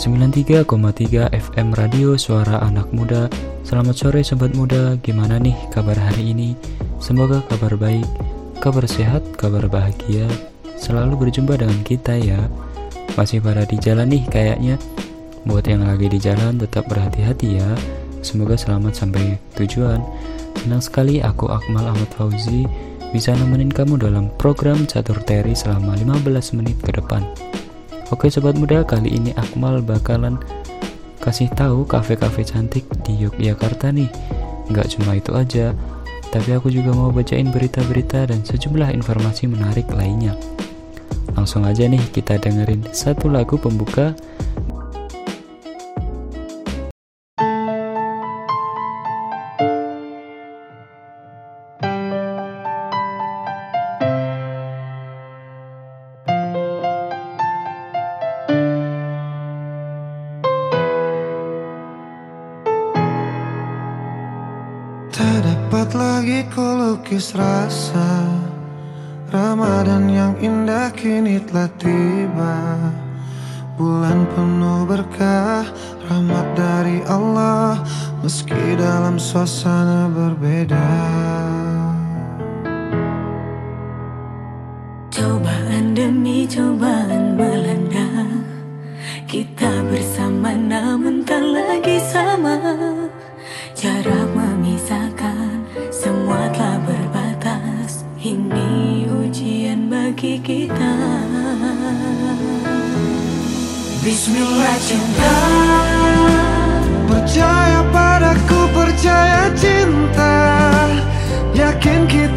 93,3 FM Radio Suara Anak Muda. Selamat sore Sobat Muda, gimana nih kabar hari ini? Semoga kabar baik, kabar sehat, kabar bahagia. Selalu berjumpa dengan kita ya. Masih pada di jalan nih kayaknya. Buat yang lagi di jalan tetap berhati-hati ya. Semoga selamat sampai tujuan. Senang sekali aku Akmal Ahmad Fauzi bisa nemenin kamu dalam program Catur Teri selama 15 menit ke depan. Oke sobat muda, kali ini Akmal bakalan kasih tahu kafe-kafe cantik di Yogyakarta nih. Nggak cuma itu aja, tapi aku juga mau bacain berita-berita dan sejumlah informasi menarik lainnya. Langsung aja nih kita dengerin satu lagu pembuka Dapat lagi ku lukis rasa Ramadan yang indah kini telah tiba. Bulan penuh berkah Rahmat dari Allah Meski dalam suasana berbeda. Cobaan demi cobaan melanda Kita bersama Cinta Percaya padaku, percaya cinta. Yakin kita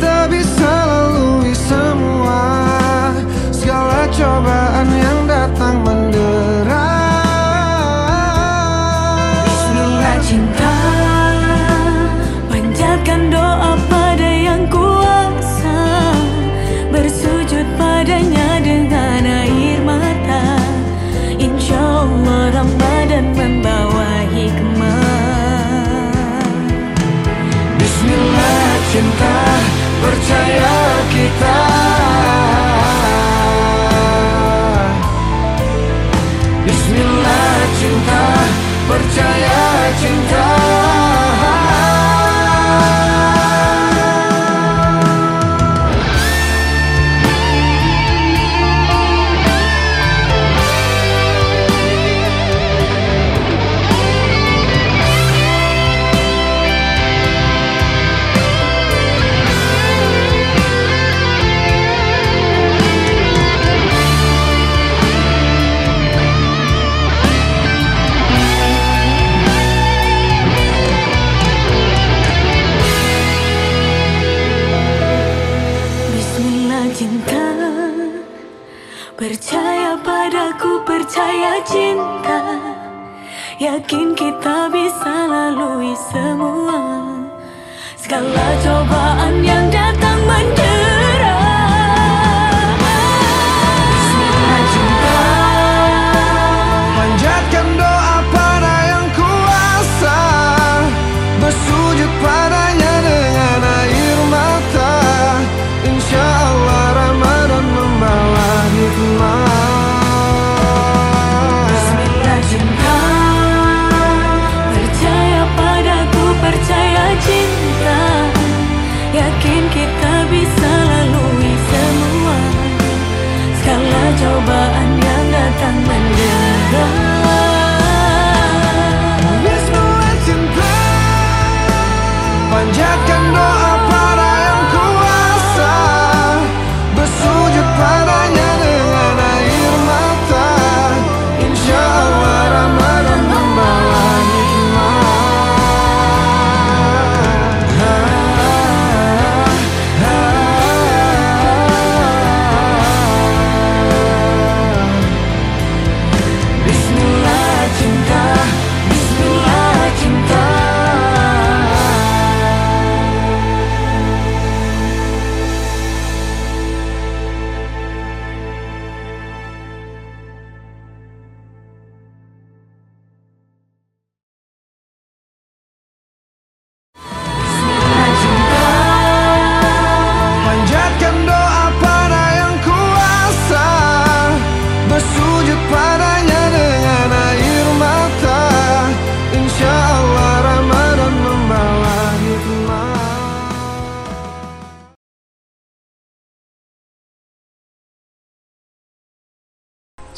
Yakin kita bisa lalui semua Segala cobaan yang datang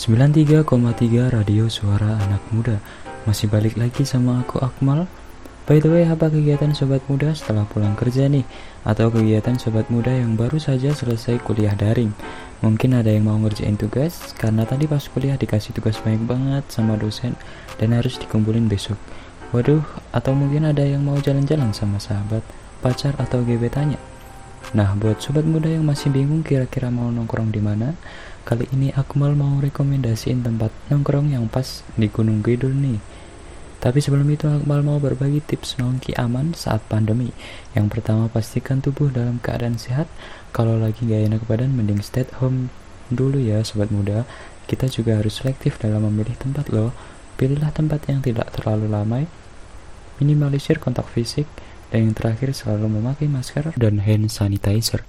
93,3 Radio Suara Anak Muda Masih balik lagi sama aku Akmal By the way, apa kegiatan sobat muda setelah pulang kerja nih? Atau kegiatan sobat muda yang baru saja selesai kuliah daring? Mungkin ada yang mau ngerjain tugas, karena tadi pas kuliah dikasih tugas banyak banget sama dosen dan harus dikumpulin besok. Waduh, atau mungkin ada yang mau jalan-jalan sama sahabat, pacar atau gebetannya. Nah, buat sobat muda yang masih bingung kira-kira mau nongkrong di mana, Kali ini Akmal mau rekomendasiin tempat nongkrong yang pas di Gunung Kidul nih. Tapi sebelum itu Akmal mau berbagi tips nongki aman saat pandemi. Yang pertama pastikan tubuh dalam keadaan sehat. Kalau lagi gak enak badan mending stay at home dulu ya sobat muda. Kita juga harus selektif dalam memilih tempat loh. Pilihlah tempat yang tidak terlalu ramai. Minimalisir kontak fisik. Dan yang terakhir selalu memakai masker dan hand sanitizer.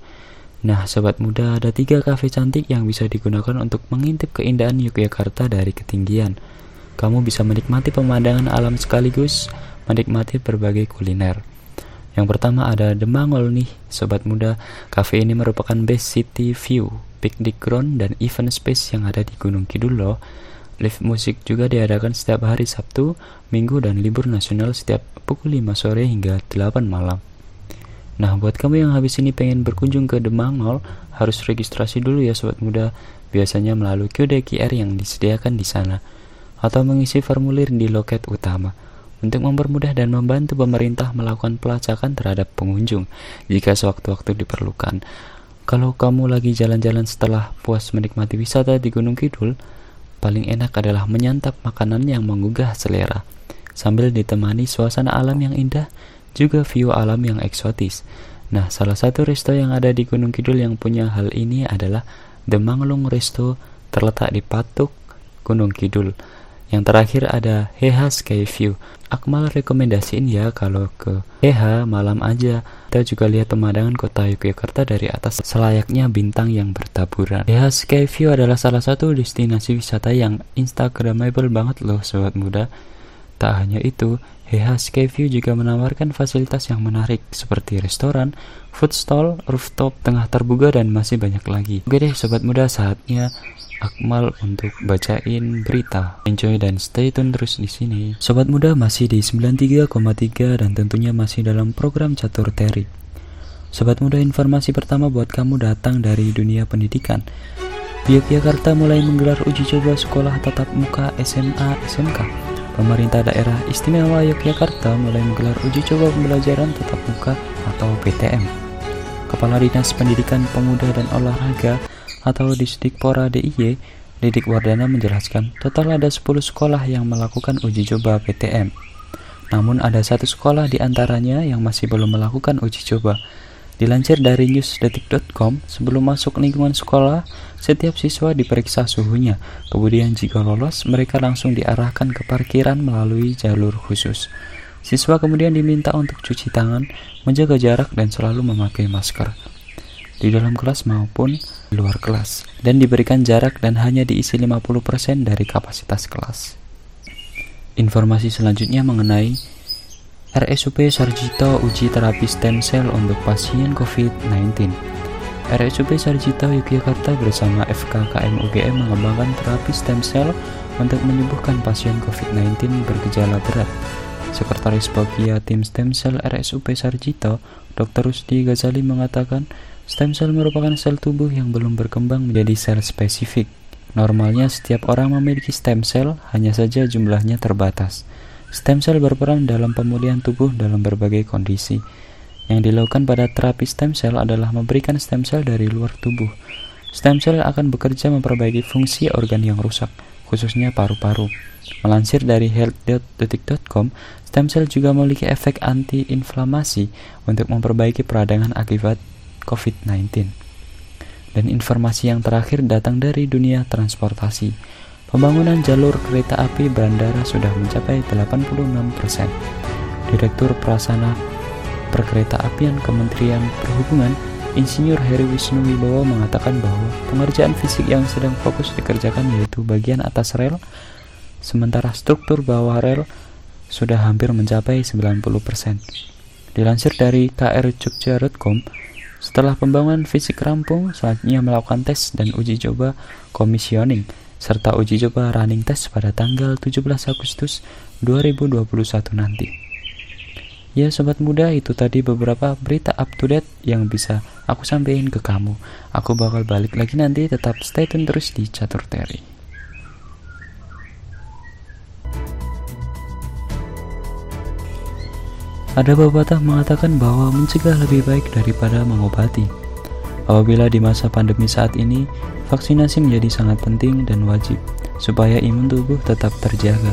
Nah, sobat muda, ada tiga kafe cantik yang bisa digunakan untuk mengintip keindahan Yogyakarta dari ketinggian. Kamu bisa menikmati pemandangan alam sekaligus menikmati berbagai kuliner. Yang pertama ada The Mangol nih, sobat muda. Kafe ini merupakan best city view, picnic ground, dan event space yang ada di Gunung Kidul loh. Live musik juga diadakan setiap hari Sabtu, Minggu, dan libur nasional setiap pukul 5 sore hingga 8 malam. Nah, buat kamu yang habis ini pengen berkunjung ke Demangol, harus registrasi dulu ya sobat muda, biasanya melalui kode QR yang disediakan di sana, atau mengisi formulir di loket utama. Untuk mempermudah dan membantu pemerintah melakukan pelacakan terhadap pengunjung jika sewaktu-waktu diperlukan. Kalau kamu lagi jalan-jalan setelah puas menikmati wisata di Gunung Kidul, paling enak adalah menyantap makanan yang menggugah selera. Sambil ditemani suasana alam yang indah juga view alam yang eksotis. Nah, salah satu resto yang ada di Gunung Kidul yang punya hal ini adalah The Manglung Resto terletak di Patuk, Gunung Kidul. Yang terakhir ada Heha Sky View. Akmal rekomendasiin ya kalau ke Heha malam aja. Kita juga lihat pemandangan kota Yogyakarta dari atas selayaknya bintang yang bertaburan. Heha Sky View adalah salah satu destinasi wisata yang instagramable banget loh sobat muda. Tak hanya itu, Heha Skyview juga menawarkan fasilitas yang menarik seperti restoran, food stall, rooftop, tengah terbuka dan masih banyak lagi. Oke deh sobat muda saatnya Akmal untuk bacain berita. Enjoy dan stay tune terus di sini. Sobat muda masih di 93,3 dan tentunya masih dalam program Catur Teri. Sobat muda informasi pertama buat kamu datang dari dunia pendidikan. Yogyakarta mulai menggelar uji coba sekolah tatap muka SMA SMK Pemerintah Daerah Istimewa Yogyakarta mulai menggelar uji coba pembelajaran tatap muka atau PTM. Kepala Dinas Pendidikan Pemuda dan Olahraga atau Disdikpora DIY, Didik Wardana menjelaskan, total ada 10 sekolah yang melakukan uji coba PTM. Namun ada satu sekolah di antaranya yang masih belum melakukan uji coba, Dilansir dari newsdetik.com, sebelum masuk lingkungan sekolah, setiap siswa diperiksa suhunya. Kemudian jika lolos, mereka langsung diarahkan ke parkiran melalui jalur khusus. Siswa kemudian diminta untuk cuci tangan, menjaga jarak dan selalu memakai masker di dalam kelas maupun di luar kelas dan diberikan jarak dan hanya diisi 50% dari kapasitas kelas. Informasi selanjutnya mengenai RSUP Sarjito uji terapi stem cell untuk pasien COVID-19. RSUP Sarjito Yogyakarta bersama FKKM UGM mengembangkan terapi stem cell untuk menyembuhkan pasien COVID-19 bergejala berat. Sekretaris Bagia Tim Stem Cell RSUP Sarjito, Dr. Rusdi Ghazali mengatakan, stem cell merupakan sel tubuh yang belum berkembang menjadi sel spesifik. Normalnya setiap orang memiliki stem cell, hanya saja jumlahnya terbatas. Stem cell berperan dalam pemulihan tubuh dalam berbagai kondisi. Yang dilakukan pada terapi stem cell adalah memberikan stem cell dari luar tubuh. Stem cell akan bekerja memperbaiki fungsi organ yang rusak, khususnya paru-paru. Melansir dari health.detik.com, stem cell juga memiliki efek anti-inflamasi untuk memperbaiki peradangan akibat COVID-19. Dan informasi yang terakhir datang dari dunia transportasi. Pembangunan jalur kereta api bandara sudah mencapai 86%. Direktur Prasana Perkereta Apian Kementerian Perhubungan, Insinyur Heri Wisnu Wibowo mengatakan bahwa pengerjaan fisik yang sedang fokus dikerjakan yaitu bagian atas rel, sementara struktur bawah rel sudah hampir mencapai 90%. Dilansir dari krjogja.com, setelah pembangunan fisik rampung, saatnya melakukan tes dan uji coba komisioning serta uji coba running test pada tanggal 17 Agustus 2021 nanti. Ya sobat muda, itu tadi beberapa berita up to date yang bisa aku sampaikan ke kamu. Aku bakal balik lagi nanti, tetap stay tune terus di Catur Teri. Ada pepatah mengatakan bahwa mencegah lebih baik daripada mengobati. Apabila di masa pandemi saat ini, vaksinasi menjadi sangat penting dan wajib supaya imun tubuh tetap terjaga.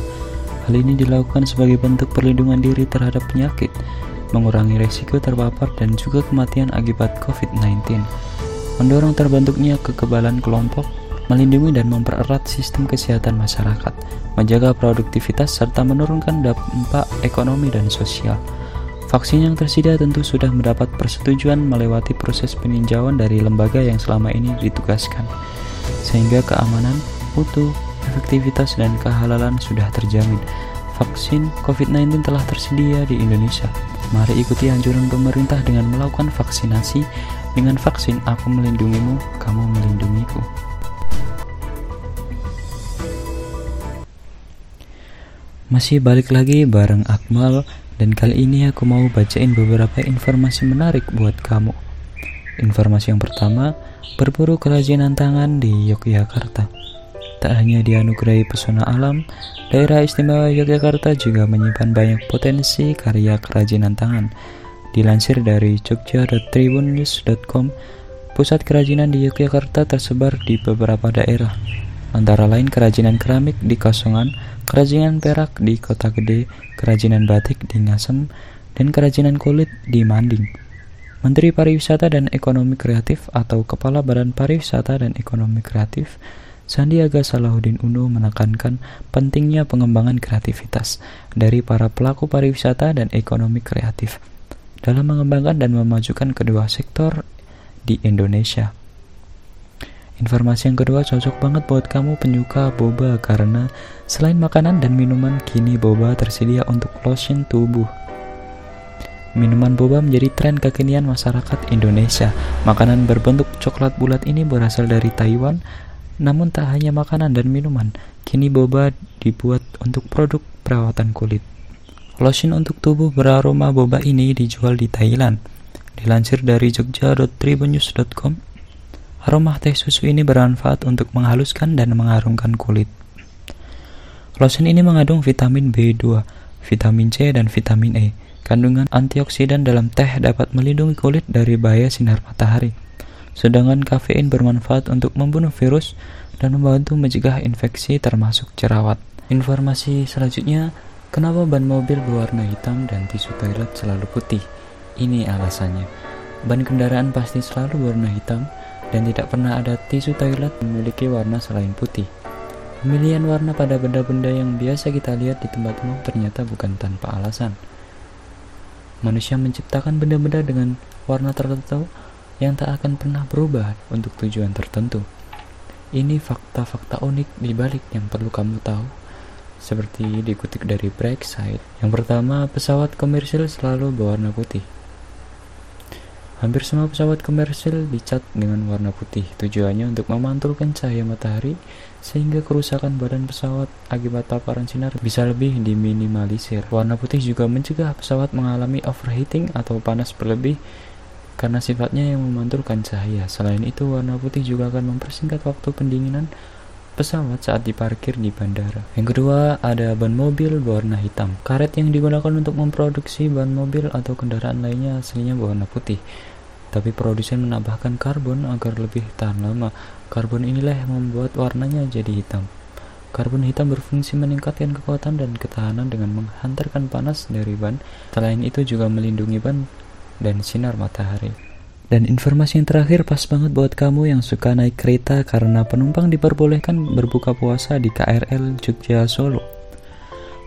Hal ini dilakukan sebagai bentuk perlindungan diri terhadap penyakit, mengurangi resiko terpapar dan juga kematian akibat COVID-19, mendorong terbentuknya kekebalan kelompok, melindungi dan mempererat sistem kesehatan masyarakat, menjaga produktivitas serta menurunkan dampak ekonomi dan sosial. Vaksin yang tersedia tentu sudah mendapat persetujuan melewati proses peninjauan dari lembaga yang selama ini ditugaskan, sehingga keamanan, mutu, efektivitas, dan kehalalan sudah terjamin. Vaksin COVID-19 telah tersedia di Indonesia. Mari ikuti anjuran pemerintah dengan melakukan vaksinasi. Dengan vaksin, aku melindungimu, kamu melindungiku. Masih balik lagi bareng Akmal dan kali ini aku mau bacain beberapa informasi menarik buat kamu. Informasi yang pertama, berburu kerajinan tangan di Yogyakarta. Tak hanya dianugerahi pesona alam, daerah istimewa Yogyakarta juga menyimpan banyak potensi karya kerajinan tangan. Dilansir dari jogja.tribunnews.com, pusat kerajinan di Yogyakarta tersebar di beberapa daerah, antara lain kerajinan keramik di Kasongan, kerajinan perak di Kota Gede, kerajinan batik di Ngasem, dan kerajinan kulit di Manding. Menteri Pariwisata dan Ekonomi Kreatif atau Kepala Badan Pariwisata dan Ekonomi Kreatif, Sandiaga Salahuddin Uno menekankan pentingnya pengembangan kreativitas dari para pelaku pariwisata dan ekonomi kreatif dalam mengembangkan dan memajukan kedua sektor di Indonesia. Informasi yang kedua cocok banget buat kamu penyuka boba karena selain makanan dan minuman, kini boba tersedia untuk lotion tubuh. Minuman boba menjadi tren kekinian masyarakat Indonesia. Makanan berbentuk coklat bulat ini berasal dari Taiwan, namun tak hanya makanan dan minuman, kini boba dibuat untuk produk perawatan kulit. Lotion untuk tubuh beraroma boba ini dijual di Thailand. Dilansir dari jogja.tribunnews.com, Aroma teh susu ini bermanfaat untuk menghaluskan dan mengharumkan kulit. Lotion ini mengandung vitamin B2, vitamin C, dan vitamin E. Kandungan antioksidan dalam teh dapat melindungi kulit dari bahaya sinar matahari. Sedangkan kafein bermanfaat untuk membunuh virus dan membantu mencegah infeksi termasuk jerawat. Informasi selanjutnya, kenapa ban mobil berwarna hitam dan tisu toilet selalu putih? Ini alasannya. Ban kendaraan pasti selalu berwarna hitam dan tidak pernah ada tisu toilet memiliki warna selain putih. Pemilihan warna pada benda-benda yang biasa kita lihat di tempat umum ternyata bukan tanpa alasan. Manusia menciptakan benda-benda dengan warna tertentu yang tak akan pernah berubah untuk tujuan tertentu. Ini fakta-fakta unik di balik yang perlu kamu tahu. Seperti dikutip dari Brexit. Yang pertama, pesawat komersil selalu berwarna putih. Hampir semua pesawat komersil dicat dengan warna putih, tujuannya untuk memantulkan cahaya matahari sehingga kerusakan badan pesawat akibat paparan sinar bisa lebih diminimalisir. Warna putih juga mencegah pesawat mengalami overheating atau panas berlebih karena sifatnya yang memantulkan cahaya. Selain itu, warna putih juga akan mempersingkat waktu pendinginan pesawat saat diparkir di bandara. Yang kedua, ada ban mobil berwarna hitam. Karet yang digunakan untuk memproduksi ban mobil atau kendaraan lainnya aslinya berwarna putih tapi produsen menambahkan karbon agar lebih tahan lama. Karbon inilah yang membuat warnanya jadi hitam. Karbon hitam berfungsi meningkatkan kekuatan dan ketahanan dengan menghantarkan panas dari ban. Selain itu juga melindungi ban dan sinar matahari. Dan informasi yang terakhir pas banget buat kamu yang suka naik kereta karena penumpang diperbolehkan berbuka puasa di KRL Jogja Solo.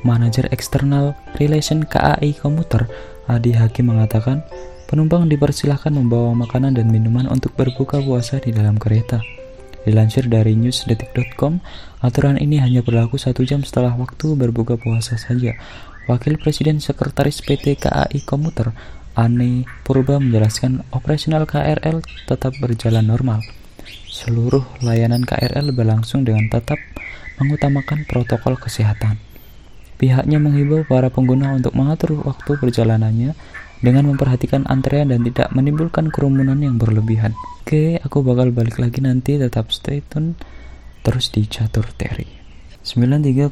Manajer Eksternal Relation KAI Komuter Adi Hakim mengatakan, Penumpang dipersilahkan membawa makanan dan minuman untuk berbuka puasa di dalam kereta. Dilansir dari newsdetik.com, aturan ini hanya berlaku satu jam setelah waktu berbuka puasa saja. Wakil Presiden Sekretaris PT KAI Komuter, Ane Purba menjelaskan operasional KRL tetap berjalan normal. seluruh layanan KRL berlangsung dengan tetap mengutamakan protokol kesehatan. Pihaknya menghimbau para pengguna untuk mengatur waktu perjalanannya dengan memperhatikan antrean dan tidak menimbulkan kerumunan yang berlebihan. Oke, aku bakal balik lagi nanti, tetap stay tune terus di Catur Teri. 93,3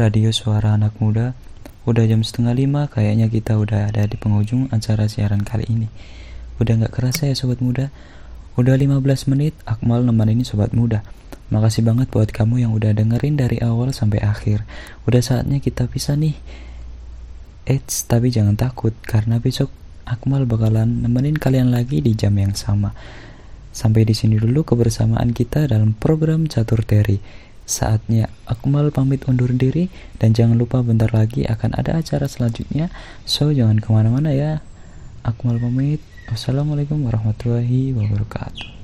Radio Suara Anak Muda Udah jam setengah lima, kayaknya kita udah ada di penghujung acara siaran kali ini. Udah gak kerasa ya sobat muda? Udah 15 menit, Akmal nemenin sobat muda. Makasih banget buat kamu yang udah dengerin dari awal sampai akhir. Udah saatnya kita pisah nih. Eits, tapi jangan takut, karena besok Akmal bakalan nemenin kalian lagi di jam yang sama. Sampai di sini dulu kebersamaan kita dalam program Catur Teri. Saatnya Akmal pamit undur diri dan jangan lupa bentar lagi akan ada acara selanjutnya. So jangan ke mana-mana ya. Akmal pamit. Wassalamualaikum warahmatullahi wabarakatuh.